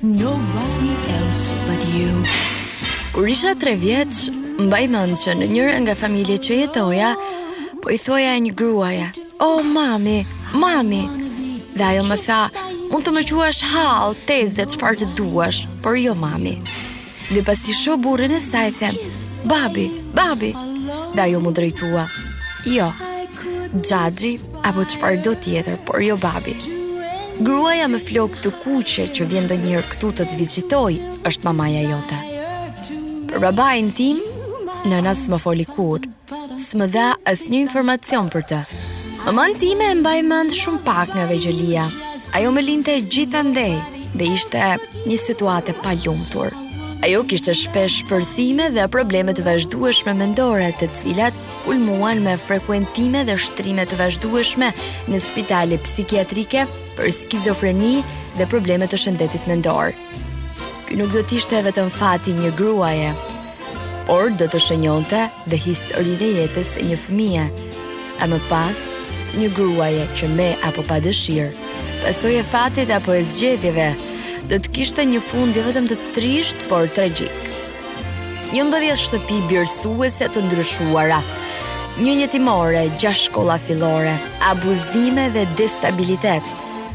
Nobody else but you. Kur isha tre vjeç, mbaj mend që në njërën nga familjet që jetoja, po i thoja një gruaje, "O, mami, mami." Dhe ajo më tha, "Mund të më quash hallë, teze, çfarë të duash, por jo mami." Dhe pasi shoh burrin e saj them, babi, babi, dhe ajo m'u drejtua. Jo, xhaxhi, apo çfarëdo tjetër, por jo babi. Gruaja me flokë të kuqe që vjen ndonjëherë këtu të të vizitojë, është mamaja jote. Për babain tim, nëna s'më foli kurrë. S'më dha asnjë informacion për të. Mamën time e mbaj mend shumë pak nga vegjëlia. Ajo më linte gjithandej dhe ishte një situatë e palumtur. Ajo kishte shpesh shpërthime dhe probleme të vazhdueshme mendore, të cilat kulmuan me frekuentime dhe shtrime të vazhdueshme në spitale psikiatrike për skizofreni dhe probleme të shëndetit mendor. Ky nuk do të ishte vetëm fati i një gruaje, por do të shënjonte dhe historinë e jetës së një fëmije, e më pas të një gruaje që me apo pa dëshirë, pasojë e fatit apo e zgjedhjeve, do të kishte një fund jo vetëm të trishtë, por tragjik. Njëmbëdhjetë shtëpi birësuese të ndryshuara, një jetimore, gjashtë shkolla fillore, abuzime dhe destabilitet,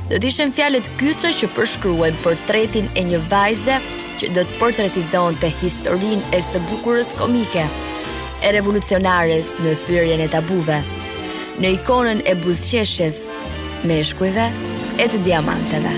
Do të ishin fjalët kyçe që përshkruanin portretin e një vajze që do të portretizonte historinë e së bukurës komike, e revolucionares në thyerjen e tabuve, në ikonën e buzëqeshjes, meshkujve e të diamanteve.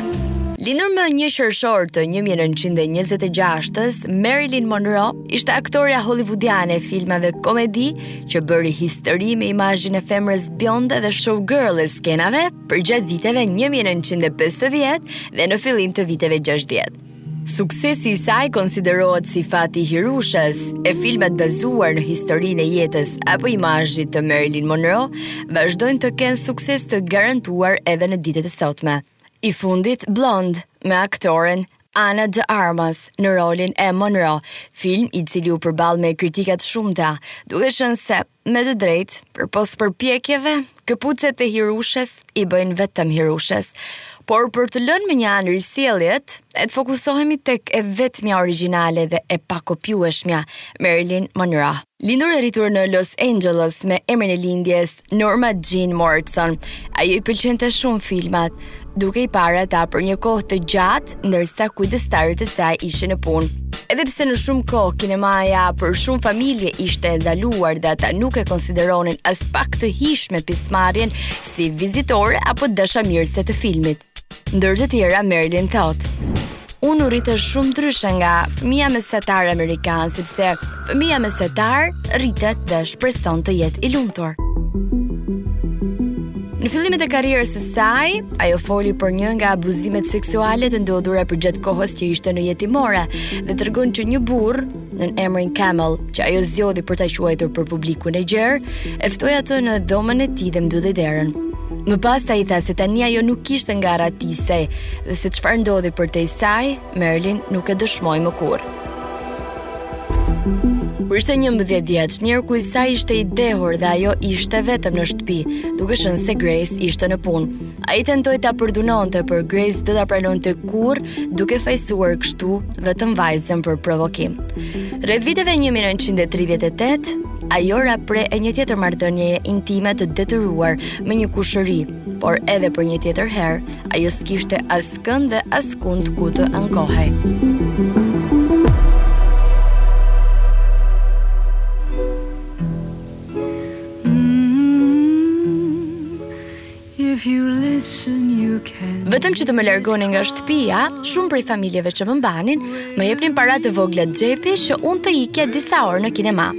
Lindur më një qershor të 1926-s, Marilyn Monroe ishte aktorja hollywoodiane e filmave komedi që bëri histori me imazhin e femrës bjonde dhe showgirl e skenave përgjatë viteve 1950 dhe në fillim të viteve 60. Suksesi i saj konsiderohet si fati i Hirushes, e filmat bazuar në historinë e jetës apo imazhit të Marilyn Monroe vazhdojnë të kenë sukses të garantuar edhe në ditët e sotme. I fundit Blonde me aktoren Ana de Armas në rolin e Monroe, film i cili u përball me kritika të shumta, duke qenë se Me të drejtë, përpos përpjekjeve, këpucët e Hirushes i bëjnë vetëm Hirushes. Por për të lënë mënjanë risjelljet, le të fokusohemi tek e vetmja origjinale dhe e pakopjueshmja, Marilyn Monroe. Lindur e rritur në Los Angeles me emrin e lindjes Norma Jean Morrison, ajo i pëlqente shumë filmat. duke i parë ata për një kohë të gjatë, ndërsa kujdestarët e saj ishin në punë. Edhe pse në shumë kohë kinemaja për shumë familje ishte e ndaluar dhe ata nuk e konsideronin aspak të hijshme pjesëmarrjen si vizitore apo dashamirëse të filmit. Ndër të tjera Marilyn thotë, Unë u rrita shumë ndryshe nga fëmija mesatar amerikan, sepse fëmija mesatar rritet dhe shpreson të jetë i lumtur. Në fillimet e karrierës së saj, ajo foli për një nga abuzimet seksuale të ndodhura përgjatë kohës që ishte në jetimore dhe tregon që një burrë nën emrin Camel, që ajo zgjodhi për ta quajtur për publikun e gjerë, e ftoi atë në dhomën e tij dhe mbylli derën. Më pas ai tha se tani ajo nuk kishte nga t'arratisej dhe se çfarë ndodhi përtej saj, Marilyn nuk e dëshmoi më kurrë. Kur ishte njëmbëdhjetë vjeç, njerku i saj ishte i dehur dhe ajo ishte vetëm në shtëpi, duke qenë se Grace ishte në punë. Ai tentoi ta përdhunonte, por Grace s'do ta pranonte kurrë, duke fajësuar kështu vetëm vajzën për provokim. Rreth viteve 1938, ajo ra pre e një tjetër marrëdhënieje intime të detyruar me një kushëri, por edhe për një tjetër herë, ajo s'kishte askënd dhe askund ku të ankohej. Vetëm që të më largonin nga shtëpia, shumë prej familjeve që më mbanin, më jepnin para të vogla xhepi që unë të ikja disa orë në kinema.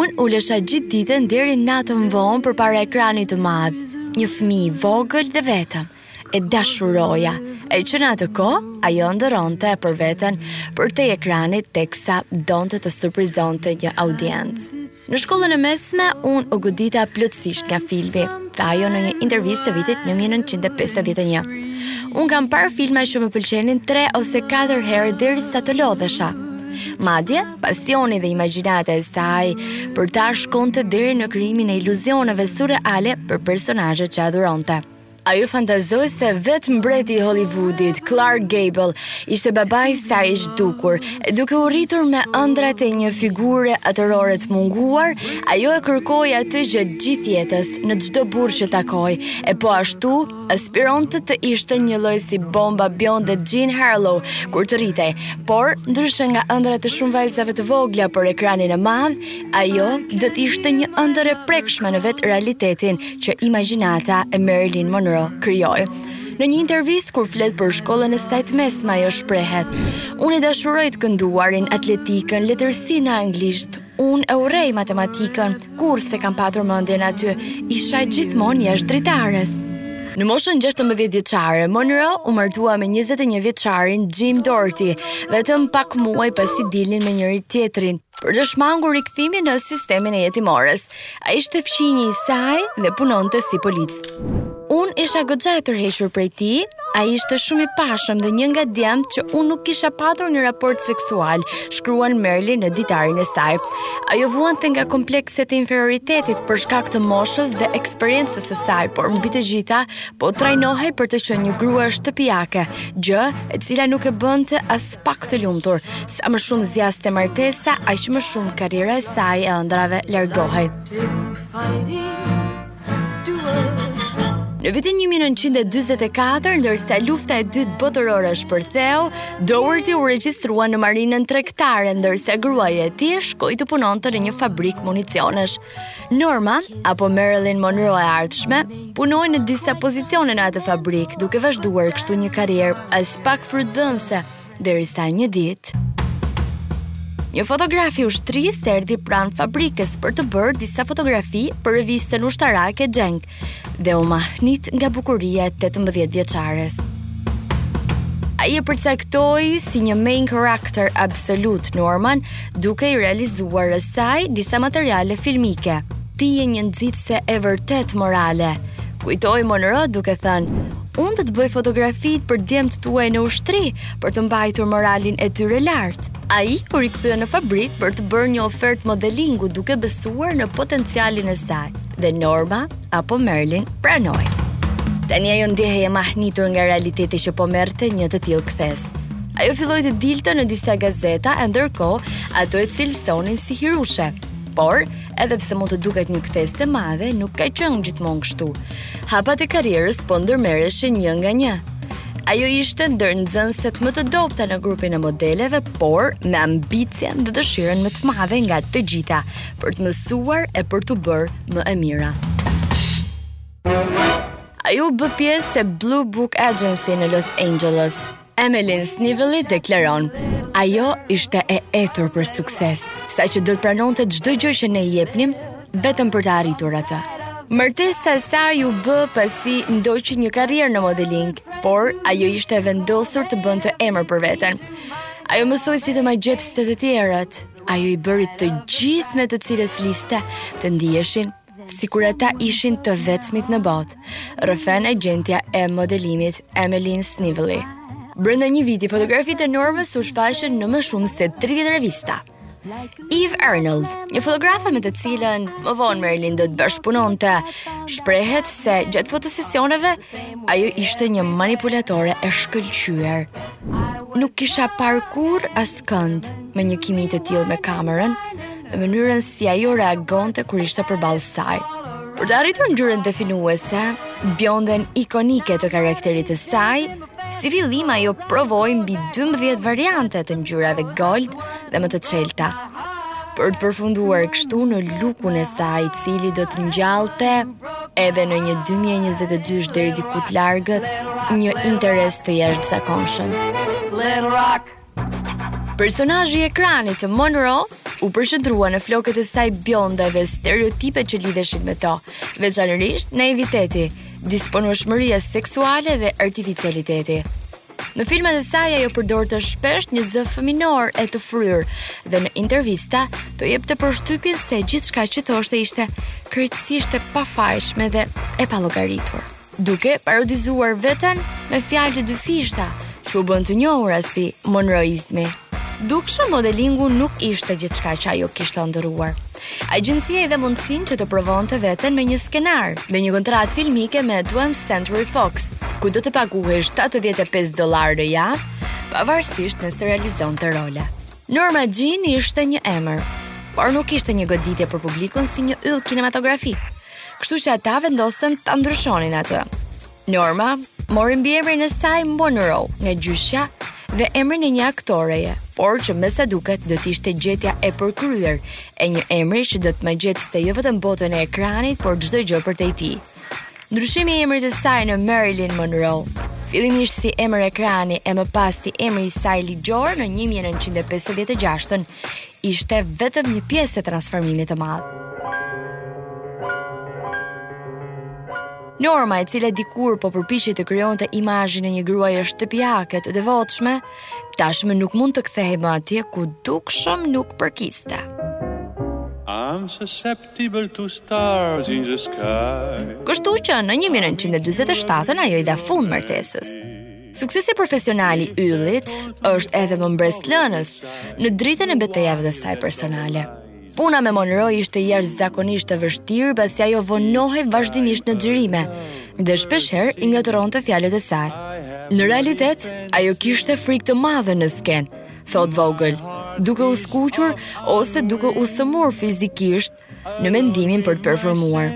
Unë ulesha gjithë ditën deri natën vonë përpara ekranit të madh, një fëmijë i vogël dhe vetëm. E dashuroja, e që në atë kohë ajo ëndërronte për veten përtej ekranit teksa donte të surprizonte një audiencë. Në shkollën e mesme, unë u godita plotësisht nga filmi, tha ajo në një intervistë të vitit 1951. Unë kam parë filma që më pëlqenin 3 ose 4 herë derisa të lodhesha. Madje, pasioni dhe imagjinata e saj për ta shkonte deri në krijimin e iluzioneve sureale për personazhet që adhuronte. Ajo fantazoi se vetë mbreti i Hollywoodit, Clark Gable, ishte babai i saj i zhdukur. Duke u rritur me ëndrrat e një figure atërore të munguar, ajo e kërkoi atë gjatë gjithë jetës, në çdo burrë që takoi. E po ashtu, aspironte të ishte njëlloj si bomba bjonde Jean Harlow kur të rritej. Por, ndryshe nga ëndrrat e shumë vajzave të vogla për ekranin e madh, ajo do të ishte një ëndërr e prekshme në vetë realitetin, që imagjinata e Marilyn Monroe krijoi. Në një intervistë kur flet për shkollën e saj të mesme, ajo shprehet: Unë i dashuroj të kënduarin, atletikën, letërsinë në anglisht. Unë e urrej matematikën, kurrë s'e kam patur mendjen aty. Isha gjithmonë jashtë dritares. Në moshën 16 vjeçare, Monroe u martua me 21 vjeçarin Jim Dougherty, vetëm pak muaj pasi dilnin me njëri-tjetrin për të shmangur rikthimin në sistemin e jetimores. Ai ishte fqinji i saj dhe punonte si polic. Unë isha goxha e tërhequr prej tij, ai ishte shumë i pashëm dhe një nga djemtë që unë nuk kisha patur një raport seksual, shkruan Merli në ditarin e saj. Ajo vuante nga komplekset e inferioritetit për shkak të moshës dhe eksperiencës së saj, por mbi të gjitha po trajnohej për të qenë një grua shtëpiake, gjë e cila nuk e bënte aspak të lumtur, Sa më shumë zgjaste martesa, aq më shumë karriera e saj e ëndrave largohej. Në vitin 1944, ndërsa lufta e dytë botërore shpërtheu, Dougherty u regjistrua në marinën tregtare, ndërsa gruaja e tij shkoi të punonte në një fabrikë municionesh. Norma, apo Marilyn Monroe e ardhshme, punoi në disa pozicione në atë fabrikë, duke vazhduar kështu një karrierë aspak frytdhënëse. Derisa një ditë, një fotograf i ushtrisë erdhi pranë fabrikës për të bërë disa fotografi për revistën ushtarake Yank dhe u mahnit nga bukuria e 18-vjeçares. Ai e përcaktoi si një main character absolut Normën duke i realizuar asaj disa materiale filmike. Ti je një nxitëse e vërtetë morale, kujtoi Monroe duke thënë, Unë do të bëj fotografitë për djemtë tuaj në ushtri për të mbajtur moralin e tyre lart. Ai u rikthye në fabrikë për t'i bërë një ofertë modelingu duke besuar në potencialin e saj, dhe Norma apo Merlin pranoi. Tani ajo ndjehej e mahnitur nga realiteti që po merrte një të tillë kthesë. Ajo filloi të dilte në disa gazeta e ndërkohë ato e cilësonin si hirushe. Por, edhe pse mund të duket një kthesë e madhe, nuk ka qenë gjithmonë kështu. Hapat e karrierës po ndërmerreshin një nga një. Ajo ishte ndër nxënëset më të dobëta në grupin e modeleve, por me ambicien dhe dëshirën më të madhe nga të gjitha për të mësuar e për t'u bërë më e mira. Ajo u bë pjesë e Blue Book Agency në Los Angeles, Emmeline Snively deklaron, ajo ishte e etur për sukses, saqë do të pranonte çdo gjë që ne i jepnim, vetëm për ta arritur atë. Martesa e saj u bë pasi ndoqi një karrierë në modeling, por ajo ishte e vendosur të bënte emër për veten. Ajo mësoi si të magjepste të tjerët, ajo i bëri të gjithë me të cilët fliste të ndiheshin sikur ata ishin të vetmit në botë, rrëfen agjentja e modelimit Emmeline Snively. Brenda një viti, fotografitë e Normës u shfaqën në më shumë se 30 revista. Eve Arnold, një fotografe me të cilën më vonë Marilyn do të bashkëpunonte, shprehet se gjatë fotosesioneve ajo ishte një manipulatore e shkëlqyer. Nuk kisha parë kurrë askënd me një kimi të tillë me kamerën, në mënyrën si ajo reagonte kur ishte përballë saj. Për të arritur ngjyrën definuese, bjonden ikonike të karakterit të saj, si fillim ajo provoi mbi 12 variante të ngjyrave gold dhe më të çelta. Për të përfunduar kështu në lukun e saj, i cili do të ngjallte edhe në një 2022 deri diku të largët, një interes të jashtëzakonshëm. Personazhi i ekranit të Monroe u përqendrua në flokët e saj bjonde dhe stereotipet që lidheshin me to, veçanërisht naiviteti, disponueshmëria seksuale dhe artificialiteti. Në filmat e saj ajo përdorte shpesh një zë fëminor e të fryrë dhe në intervista të jepte përshtypjen se gjithçka që thoshte ishte krejtësisht e pafajshme dhe e pallogaritur. duke parodizuar veten me fjalë të dyfishta që u bënë të njohura si monroizmi. Dukshëm modelingu nuk ishte gjithçka që ajo kishte ëndërruar. Agjencia i dha mundësinë që të provonte veten me një skenar dhe një kontratë filmike me 20th Century Fox, ku do të paguhej 75 dollarë në javë, pavarësisht nëse realizonte role. Norma Jean ishte një emër, por nuk ishte një goditje për publikun si një yll kinematografik. Kështu që ata vendosën ta ndryshonin atë. Norma mori mbiemrin e saj Monroe nga gjyshja dhe emrin e një aktoreje, por që me sa duket do të ishte gjetja e përkryer e një emri që do të magjepste jo vetëm botën e ekranit, por çdo gjë përtej tij. Ndryshimi i emrit të saj në Marilyn Monroe, fillimisht si emër ekrani e më pas si emri i saj ligjor në 1956-ën, ishte vetëm një pjesë e transformimit të madh. Norma, e cila dikur po përpiqej të krijonte imazhin e një gruaje shtëpiake të devotshme, tashmë nuk mund të kthehej më atje ku dukshëm nuk përkiste. Kështu që në 1947 ajo i dha fund martesës. Suksesi profesional i yllit është edhe më mbresëlënës në dritën e betejave të saj personale. Puna me Monroe ishte jashtëzakonisht e vështirë pasi ajo vonohej vazhdimisht në xhirime dhe shpeshherë i ngatërronte fjalët e saj. Në realitet, ajo kishte frikë të madhe në skenë, thotë Vogel, duke u skuqur ose duke u sëmurë fizikisht në mendimin për të performuar.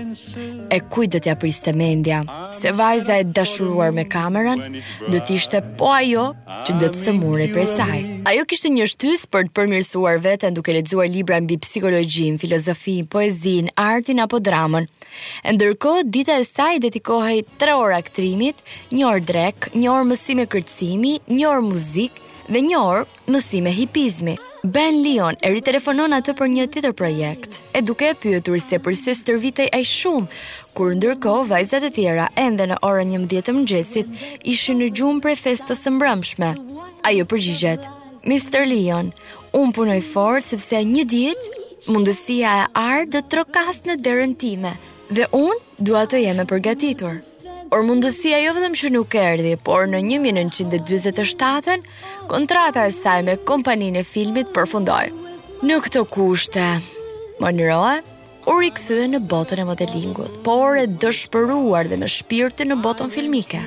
E kujt do t'ia priste mendja se vajza e dashuruar me kamerën do të ishte po ajo që do të sëmurej prej saj. Ajo kishte një shtysë për të përmirësuar veten duke lexuar libra mbi psikologjinë, filozofinë, poezinë, artin apo dramën. E ndërkohë dita e saj dedikohej 3 orë aktrimit, 1 orë drekë, 1 orë mësime kërcimi, 1 orë muzikë, Dhe një orë, mësime hipizmi. Ben Lyon e ritelefonon atë për një tjetër projekt, e duke e pyetur se përse stërvitej aq shumë, kur ndërkohë vajzat e tjera ende në orën 11 të mëngjesit ishin në gjumë prej festës së mbrëmshme. Ajo përgjigjet: Mr. Lyon, unë punoj fort sepse një ditë mundësia e artë do të trokasë në derën time dhe unë dua të jem e përgatitur. Por mundësia jo vetëm që nuk erdhi, por në 1927-ën, kontrata e saj me kompaninë e filmit përfundoi. Në këto kushte, Monroe u rikthye në botën e modelingut, por e dëshpëruar dhe me shpirtin në botën filmike.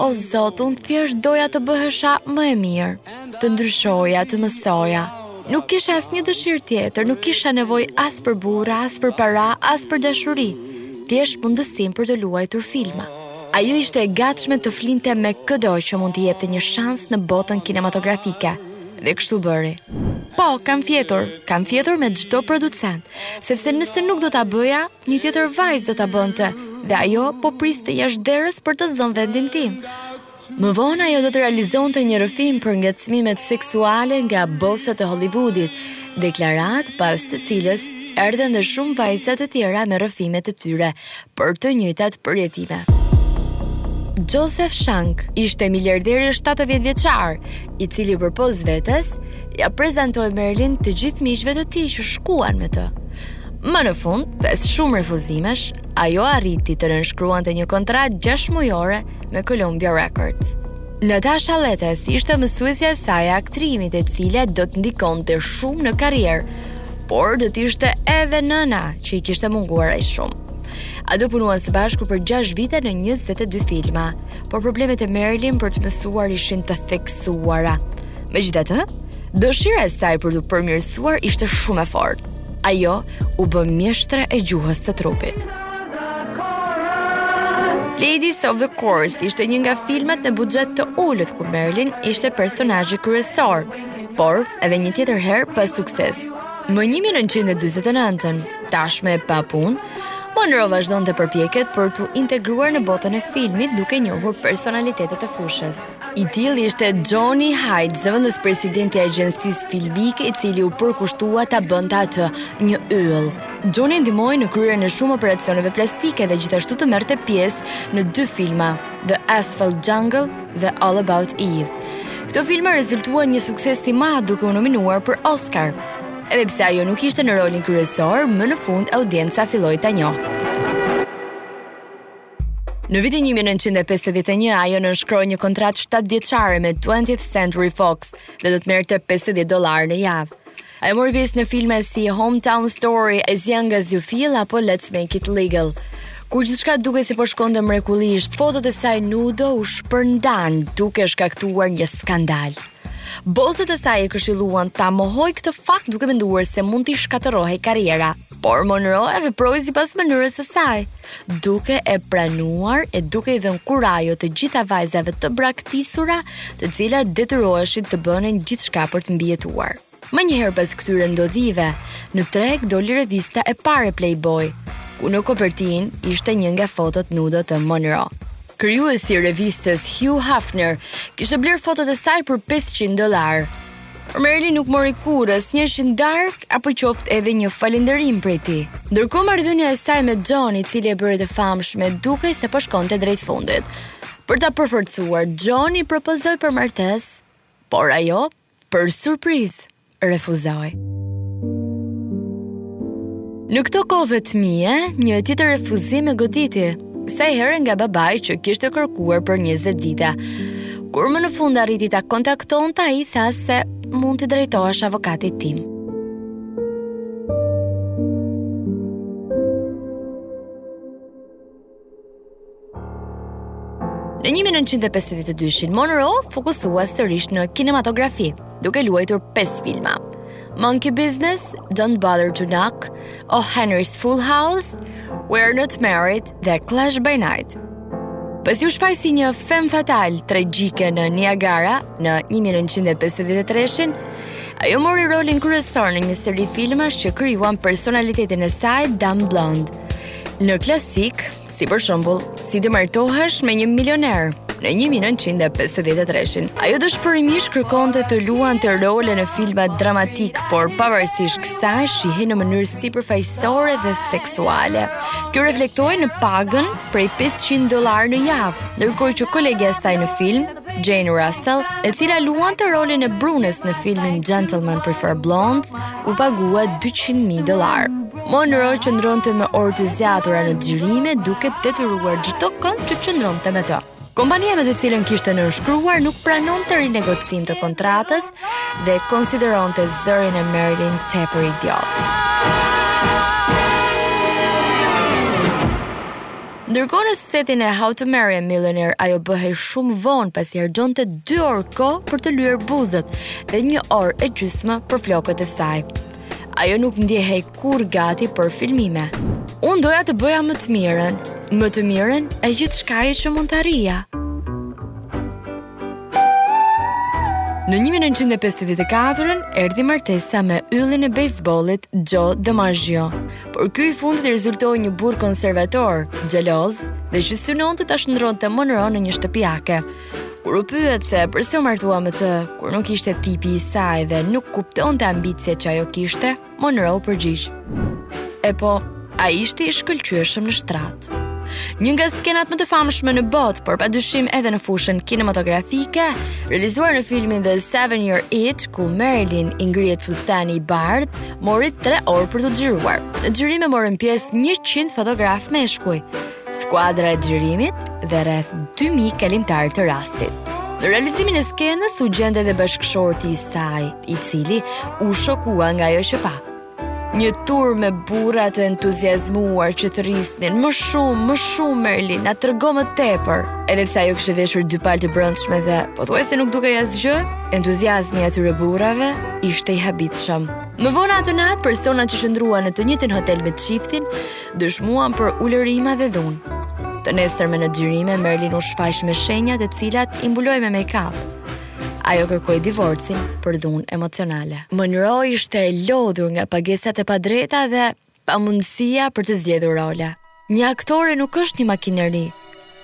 O Zot, unë thjesht doja të bëhesha më e mirë, të ndryshoja, të mësoja. Nuk kisha asnjë dëshirë tjetër, nuk kisha nevojë as për burra, as për para, as për dashuri, thjesht mundësinë për të luajtur filma. Ajo ishte e gatshme të flinte me këdo që mund t'i jepte një shans në botën kinematografike, dhe kështu bëri. Po, kam fjetur, kam fjetur me çdo producent, sepse nëse nuk do ta bëja, një tjetër vajzë do ta bënte, dhe ajo po priste jashtë derës për të zënë vendin tim. Më vonë ajo do të realizonte një rrëfim për ngacmimet seksuale nga bosët e Hollywoodit, deklaratë pas të cilës erdhen dhe shumë vajza të tjera me rrëfimet e tyre për të njëjtat përjetime. Joseph Schenck ishte miliarderi 70 vjeçar, i cili përpos vetes ia prezantoi Marilyn të gjithë miqve të tij që shkuan me të. Më në fund, pas shumë refuzimesh, ajo arriti të nënshkruante një kontratë 6 mujore me Columbia Records. Natasha Lytess ishte mësuesja e saj e aktrimit e cila do të ndikonte shumë në karrierë, por do të ishte edhe nëna që i kishte munguar aq shumë. Ato punuan së bashku për 6 vite në 22 filma, por problemet e Marilyn për të mësuar ishin të theksuara. Megjithatë, dëshira e saj për t'u përmirësuar ishte shumë e fortë. Ajo u bë mjeshtre e gjuhës së trupit. Ladies of the Chorus ishte një nga filmat me buxhet të ulët ku Marilyn ishte personazhi kryesor, por edhe një tjetër herë pa sukses. Më 1949-ën, tashmë e papunë, Monroe vazhdonte përpjekjet për t'u integruar në botën e filmit duke njohur personalitete të fushës. I tillë ishte Johnny Hyde, zëvendës presidenti i agjencisë filmike, i cili u përkushtua ta bënte atë një yll. Johnny e ndihmoi në kryerjen e shumë operacioneve plastike dhe gjithashtu të merrte pjesë në dy filma, The Asphalt Jungle dhe All About Eve. Këto filma rezultuan një sukses i madh duke u nominuar për Oscar. Edhe pse ajo nuk ishte në rolin kryesor, më në fund audienca filloi ta njohë. Në vitin 1951 ajo nënshkroi një kontratë 7 vjeçare me 20th Century Fox dhe do të merrte 50 dollarë në javë. Ajo mori pjesë në filma si Hometown Story, As Young as You Feel apo Let's Make It Legal. Kur gjithçka dukej se po shkonte mrekullisht, fotot e saj nudo u shpërndanë duke shkaktuar një skandal. Bosët e saj e këshilluan ta mohonte këtë fakt duke menduar se mund t'i shkatërrohej karriera. Por Monroe veproi sipas mënyrës së saj, duke e pranuar e duke i dhënë kurajo të gjitha vajzave të braktisura, të cilat detyroheshin të bënin gjithçka për të mbijetuar. Menjëherë pas këtyre ndodhive, në treg doli revista e parë e Playboy, ku në kopertinë ishte një nga fotot nudo të Monroe. Krijuesi i revistës, Hugh Hefner, kishte blerë fotot e saj për 500 dollarë. Por Marilyn nuk mori kurrë asnjë qindarkë apo qoftë edhe një falënderim prej tij. Ndërkohë marrëdhënia e saj me John, i cili e bëri të famshme, dukej se po shkonte drejt fundit. Për ta përforcuar, John i propozoi për martesë, por ajo Për surprizë, refuzoi. Në këto kohë vetmie, një tjetër refuzim e goditi, kësaj here nga babai që kishte kërkuar për 20 vite. Kur më në fund arriti ta kontaktonte, ai tha se mund t'i drejtohesh avokatit tim. Në 1952-shin, Monroe u fokusua sërish në kinematografi, duke luajtur 5 filma. Monkey Business, Don't Bother to Knock, O Henry's Full House, We're Not Married dhe Clash by Night. Pasi u shfaq si një femme fatale tragjike në Niagara në 1953-shin, ajo mori rolin kryesor në një seri filmash që krijuan personalitetin e saj Dumb Blonde, Në klasikë, si për shembull, si të martohesh me një milioner në 1953-shin. Ajo dëshpërimisht kërkonte të luante role në filma dramatikë, por pavarësisht kësaj shihej në mënyrë sipërfaqësore dhe seksuale. Kjo reflektohej në pagën prej 500 dollarë në javë, ndërkohë që kolegja e saj në film Jane Russell, e cila luante rolin e brunes në filmin Gentlemen Prefer Blondes, u pagua 200.000 dollarë. Monroe qëndronte me orë të zgjatura në xhirime duke detyruar çdokënd që të qëndronte me të. Kompania me të cilën kishte nënshkruar nuk pranonte rinegocim të kontratës dhe konsideronte zërin e Marilyn tepër idiot. Ndërkohë në setin e How to Marry a Millionaire ajo bëhej shumë vonë pasi harxhonte 2 orë kohë për të lyer buzët dhe një orë e gjysmë për flokët e saj. Ajo nuk ndjehej kurrë gati për filmime. Unë doja të bëja më të mirën, më të mirën e gjithçkaje që mund të arrija. Në 1954-ën erdhi martesa me yllin e bejsbollit Joe DiMaggio, por ky i fundit rezultoi një burrë konservator, xheloz dhe që synonte ta shndërronte Monroe në një shtëpiake. Kur u pyet se përse u martua me të, kur nuk ishte tipi i saj dhe nuk kuptonte ambiciet që ajo kishte, Monroe u përgjigj. Epo, ai ishte i shkëlqyeshëm në shtrat. Një nga skenat më të famshme në botë, por padyshim edhe në fushën kinematografike, realizuar në filmin The Seven Year Itch, ku Marilyn i ngrihet fustani i bardhë, mori 3 orë për t'u xhiruar. Në xhirime morën pjesë 100 fotografë meshkuj, skuadra e xhirimit dhe rreth 2000 kalimtarë të rastit. Në realizimin e skenës u gjend edhe bashkëshorti i saj, i cili u shokua nga ajo që pa. Një turmë burra të entuziazmuar që thërrisnin, më shumë, më shumë, Marilyn, na trego më tepër. Edhe pse ajo kishte veshur dy palë të brendshme dhe pothuajse nuk dukej asgjë, entuziazmi i atyre burrave ishte i habitshëm. Më vonë atë natë, persona që qëndruan në të njëjtin hotel me çiftin, dëshmuan për ulërima dhe dhunë. Të nesërmen në xhirime, Marilyn u shfaq me shenja të cilat i mbuloi me make-up. Ajo kërkoi divorcin për dhunë emocionale. Monroe ishte e lodhur nga pagesat e padrejta dhe pamundësia për të zgjedhur role. Një aktore nuk është një makineri,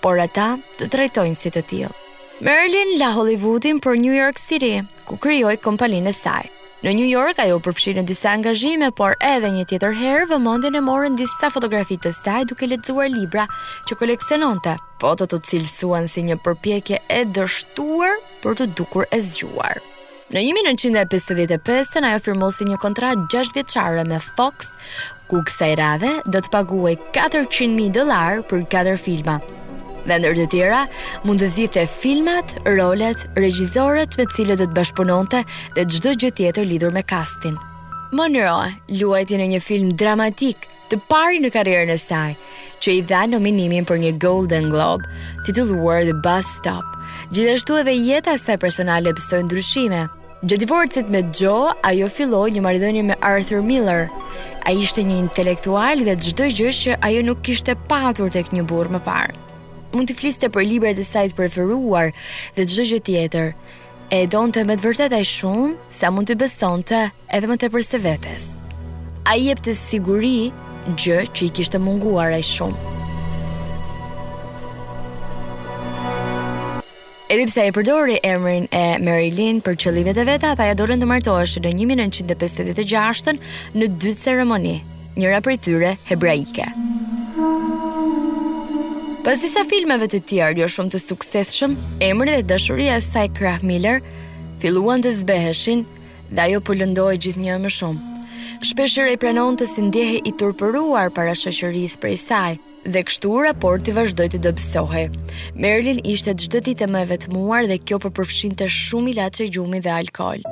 por ata të trajtojnë si të tillë. Marilyn la Hollywoodin për New York City, ku krijoi kompaninë e saj. Në New York ajo u përfshi në disa angazhime, por edhe një tjetër herë vëmendjen e morën disa fotografi të saj duke lexuar libra që koleksiononte. Fotot u cilësuan si një përpjekje e dështuar për t'u dukur e zgjuar. Në 1955-ën ajo firmosi një kontratë gjashtë vjeçare me Fox ku kësaj radhe do të paguhej 400 mijë dollarë për katër filma. Dhe ndër të tjera, mund të zgjidhte filmat, rolet, regjisorët me të cilët do të bashkëpunonte dhe çdo gjë tjetër lidhur me kastin. Monroe luajti në një film dramatik të parin në karrierën e saj, që i dha nominimin për një Golden Globe, titulluar The Bus Stop. Gjithashtu edhe jeta e saj personale pësoi ndryshime. Gjatë divorcit me Joe, ajo filloi një marrëdhënie me Arthur Miller. Ai ishte një intelektual dhe çdo gjë që ajo nuk kishte patur tek një burrë më parë. Mund t'i fliste për librat e saj të preferuar dhe çdo gjë tjetër. E donte me të vërtetë aq shumë sa mund t'i besonte edhe më tepër se vetes. Ai i jepte siguri gjë që i kishte munguar aq shumë. Edhe pse ai e përdori emrin e Marilyn për qëllimet e veta, ata ia dolën të martoheshin në 1956-ën në dy ceremoni, njëra prej tyre hebraike. Pas disa filmeve të tjerë jo shumë të suksesshëm, emri dhe dashuria e saj krah Miller filluan të zbeheshin dhe ajo po lëndohej gjithnjë e më shumë. Shpesh ai pranonte se ndjehej i turpëruar para shoqërisë prej saj, Dhe kështu raporti vazhdoi të dobësohej. Marilyn ishte çdo ditë e më e vetmuar dhe kjo po përfshinte shumë ilaçe gjumi dhe alkool.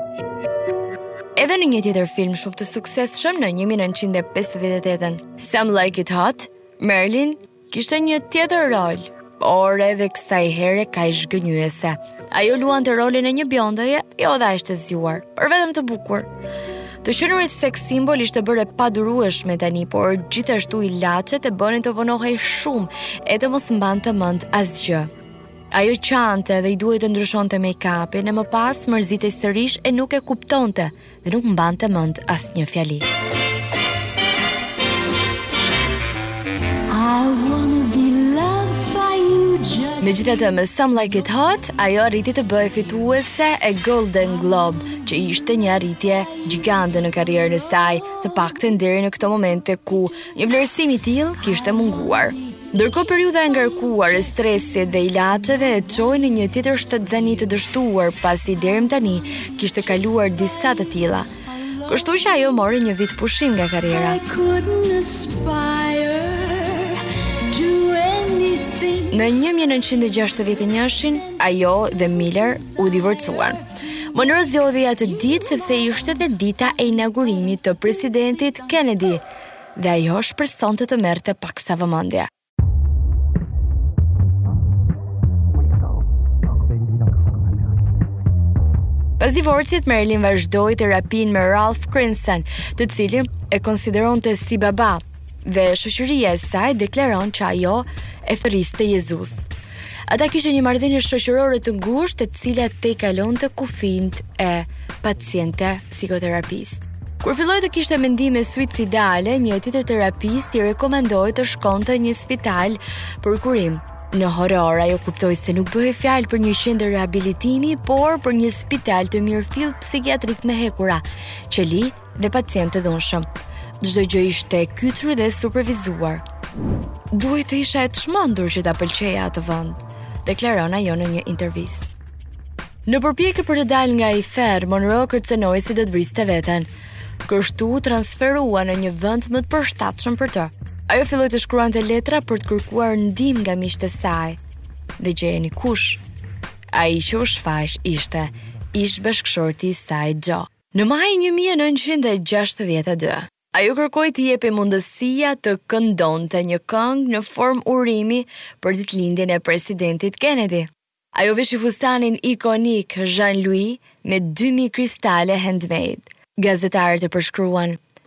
Edhe në një tjetër film shumë të suksesshëm në 1958-ën, Some Like It Hot, Marilyn kishte një tjetër rol, por edhe kësaj here krejt zhgënjyese. Ajo luante rolin e një bjondeje, jo dhe aq të zgjuar, por vetëm të bukur. Të qenurit seks simbol ishte bërë e padurueshme tani, por gjithashtu ilaçet e bënin të vonohej shumë e të mos mbante mend asgjë. Ajo qante dhe i duhej të ndryshonte make-upin e më pas mërzitej sërish e nuk e kuptonte dhe nuk mbante mend asnjë fjali. Megjithatë me Some Like It Hot, ajo arriti të bëhej fituese e Golden Globe, që ishte një arritje gjigante në karrierën e saj, të paktën deri në këto momente ku një vlerësim i tillë kishte munguar. Ndërkohë periudha e ngarkuar e stresit dhe ilaçeve e çoi në një tjetër shtatzëni të dështuar, pasi deri më tani kishte kaluar disa të tilla. Kështu që ajo mori një vit pushim nga karriera. Në 1961-shin, ajo dhe Miller u divorcuan. Monroe zgjodhi atë ditë sepse ishte dhe dita e inaugurimit të presidentit Kennedy, dhe ajo shpresonte të merrte pak vëmendje. Pas divorcit, Marilyn vazhdoi terapinë me Ralph Greenson, të cilin e konsideronte si baba, dhe shoqëria e saj deklaron që ajo e thërriste Jezus. Ata kishin një marrëdhënie shoqërore të ngushtë, e cila tejkalonte kufijtë e paciente psikoterapist. Kur filloi të kishte mendime suicidale, një tjetër terapist i rekomandoi të shkonte në një spital për kurim. Në horror ajo kuptoi se nuk bëhej fjalë për një qendër rehabilitimi, por për një spital të mirëfilltë psikiatrik me hekura, qeli dhe pacientë të dhunshëm. Çdo gjë ishte e kyçur dhe e supervizuar. Duhej të isha e çmendur që ta pëlqeja atë vend, deklaron ajo në një intervistë. Në përpjekje për të dalë nga ai ferr, Monroe kërcënoi se do të vriste veten. Kështu u transferua në një vend më të përshtatshëm për të. Ajo filloi të shkruante letra për të kërkuar ndihmë nga miqtë e saj. Dhe gjejeni kush? Ai që u shfaq ishte ish bashkëshorti i saj Joe. Në maj një mijë e nëntëqind e gjashtëdhjetë e dy, ajo kërkoi t'i jepej mundësia të këndonte një këngë në formë urimi për ditëlindjen e Presidentit Kennedy. Ajo veshi fustanin ikonik Jean Louis me dy mijë kristale handmade. Gazetarët e përshkruan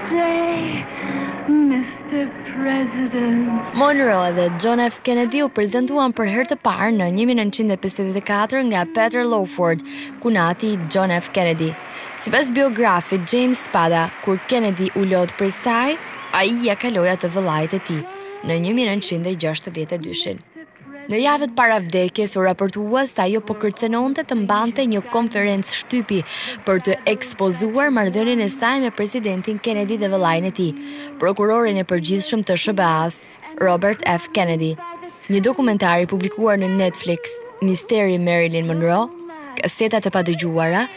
birthday, Mister President. Monroe dhe John F. Kennedy u prezantuan për herë të parë në një mijë e nëntëqind e pesëdhjetë e katër nga Peter Lawford, kunati i John F. Kennedy. Sipas biografit James Spada, kur Kennedy u lodh prej saj, ai ia kaloi atë vëllait të tij, në një mijë e nëntëqind e gjashtëdhjetë e dy-shin. Në javët para vdekjes u raportua se ajo po kërcënonte të mbante një konferencë shtypi për të ekspozuar marrëdhënien e saj me presidentin Kennedy dhe vëllain e tij, prokurorin e përgjithshëm të SHBA-së, Robert F. Kennedy. Një dokumentar i publikuar në Netflix, Misteri Marilyn Monroe, kaseta të padëgjuara,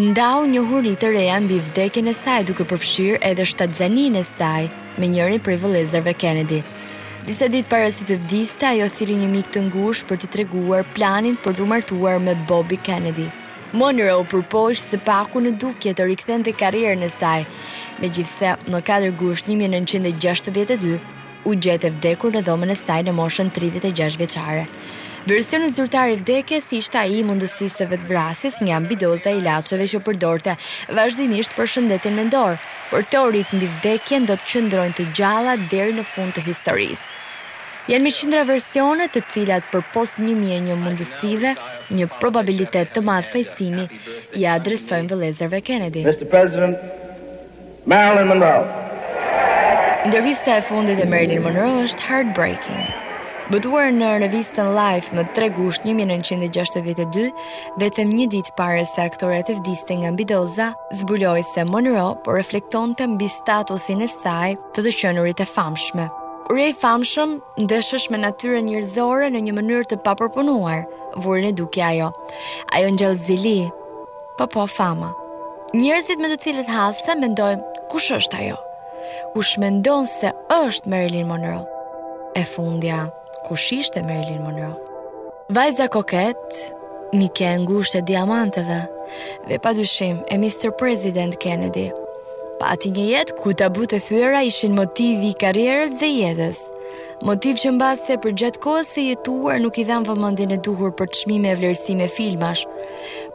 ndau njohuri të reja mbi vdekjen e saj duke përfshirë edhe shtatzaninë e saj me njërin prej vëllezërve Kennedy. Disa ditë para se të vdiste, ajo thirri një mik të ngushtë për t'i treguar planin për t'u martuar me Bobby Kennedy. Monroe u përpoq së paku në dukje të rikthente karrierën e saj, megjithëse më 4 gusht 1962 u gjet e vdekur në dhomën e saj në moshën 36 vjeçare. Versioni zyrtar i vdekjes ishte ai i mundësisë së vetëvrasjes nga mbidoza e ilaçeve që përdorte vazhdimisht për shëndetin mendor. por teoritë mbi vdekjen do të qëndrojnë të gjalla deri në fund të historisë. Janë me qindra versione, të cilat përpos një mijë e një mundësive, një probabilitet të madh fajësimi, ia adresojnë vëllezërve Kennedy. Mister President, Marilyn Monroe. Intervista e fundit e Marilyn Monroe është heartbreaking. Botuar në revistën Life më 3 gusht 1962, vetëm një ditë para se aktorja të vdiste nga mbidoza, zbuloi se Monroe po reflektonte mbi statusin e saj të të qenurit e famshme. Kur je i famshëm, ndeshesh me natyrën njerëzore në një mënyrë të papërpunuar, vuri në dukje ajo. Ajo ngjall zili. Po, po, fama. Njerëzit me të cilët hasem mendojnë, kush është ajo? Kush mendon se është Marilyn Monroe? E fundja. Kush ishte Marilyn Monroe? Vajza koket, mike e ngushtë e diamanteve, dhe pa dyshim e Mr. President Kennedy. Pati një jetë ku tabutë e thyera ishin motivi i karrierës dhe jetës. Motiv që mbase përgjatë kohës së jetuar nuk i dhanë vëmendjen e duhur për çmime e vlerësime filmash.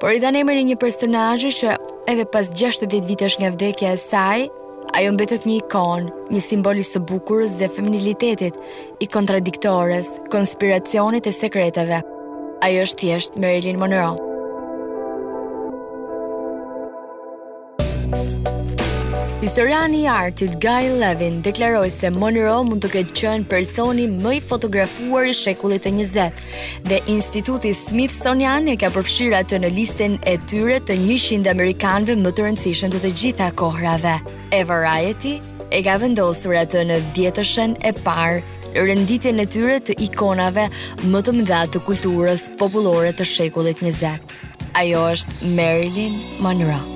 Por i dhanë emrin e një personazhi që edhe pas 60 vitesh nga vdekja e saj, Ajo mbetet një ikonë, një simbol i së bukurës dhe feminilitetit, i kontradiktores, konspiracionit e sekreteve. Ajo është thjesht Marilyn Monroe. Historiani i artit Gail Levin deklaroi se Monroe mund të ketë qenë personi më i fotografuar i shekullit të 20. dhe Instituti Smithsonian e ka përfshirë atë në listën e tyre të 100 amerikanëve më të rëndësishëm të të gjitha kohërave. E Variety e ka vendosur atë në dhjetëshën e parë në renditjen e tyre të ikonave më të mëdha të kulturës popullore të shekullit 20. Ajo është Marilyn Monroe.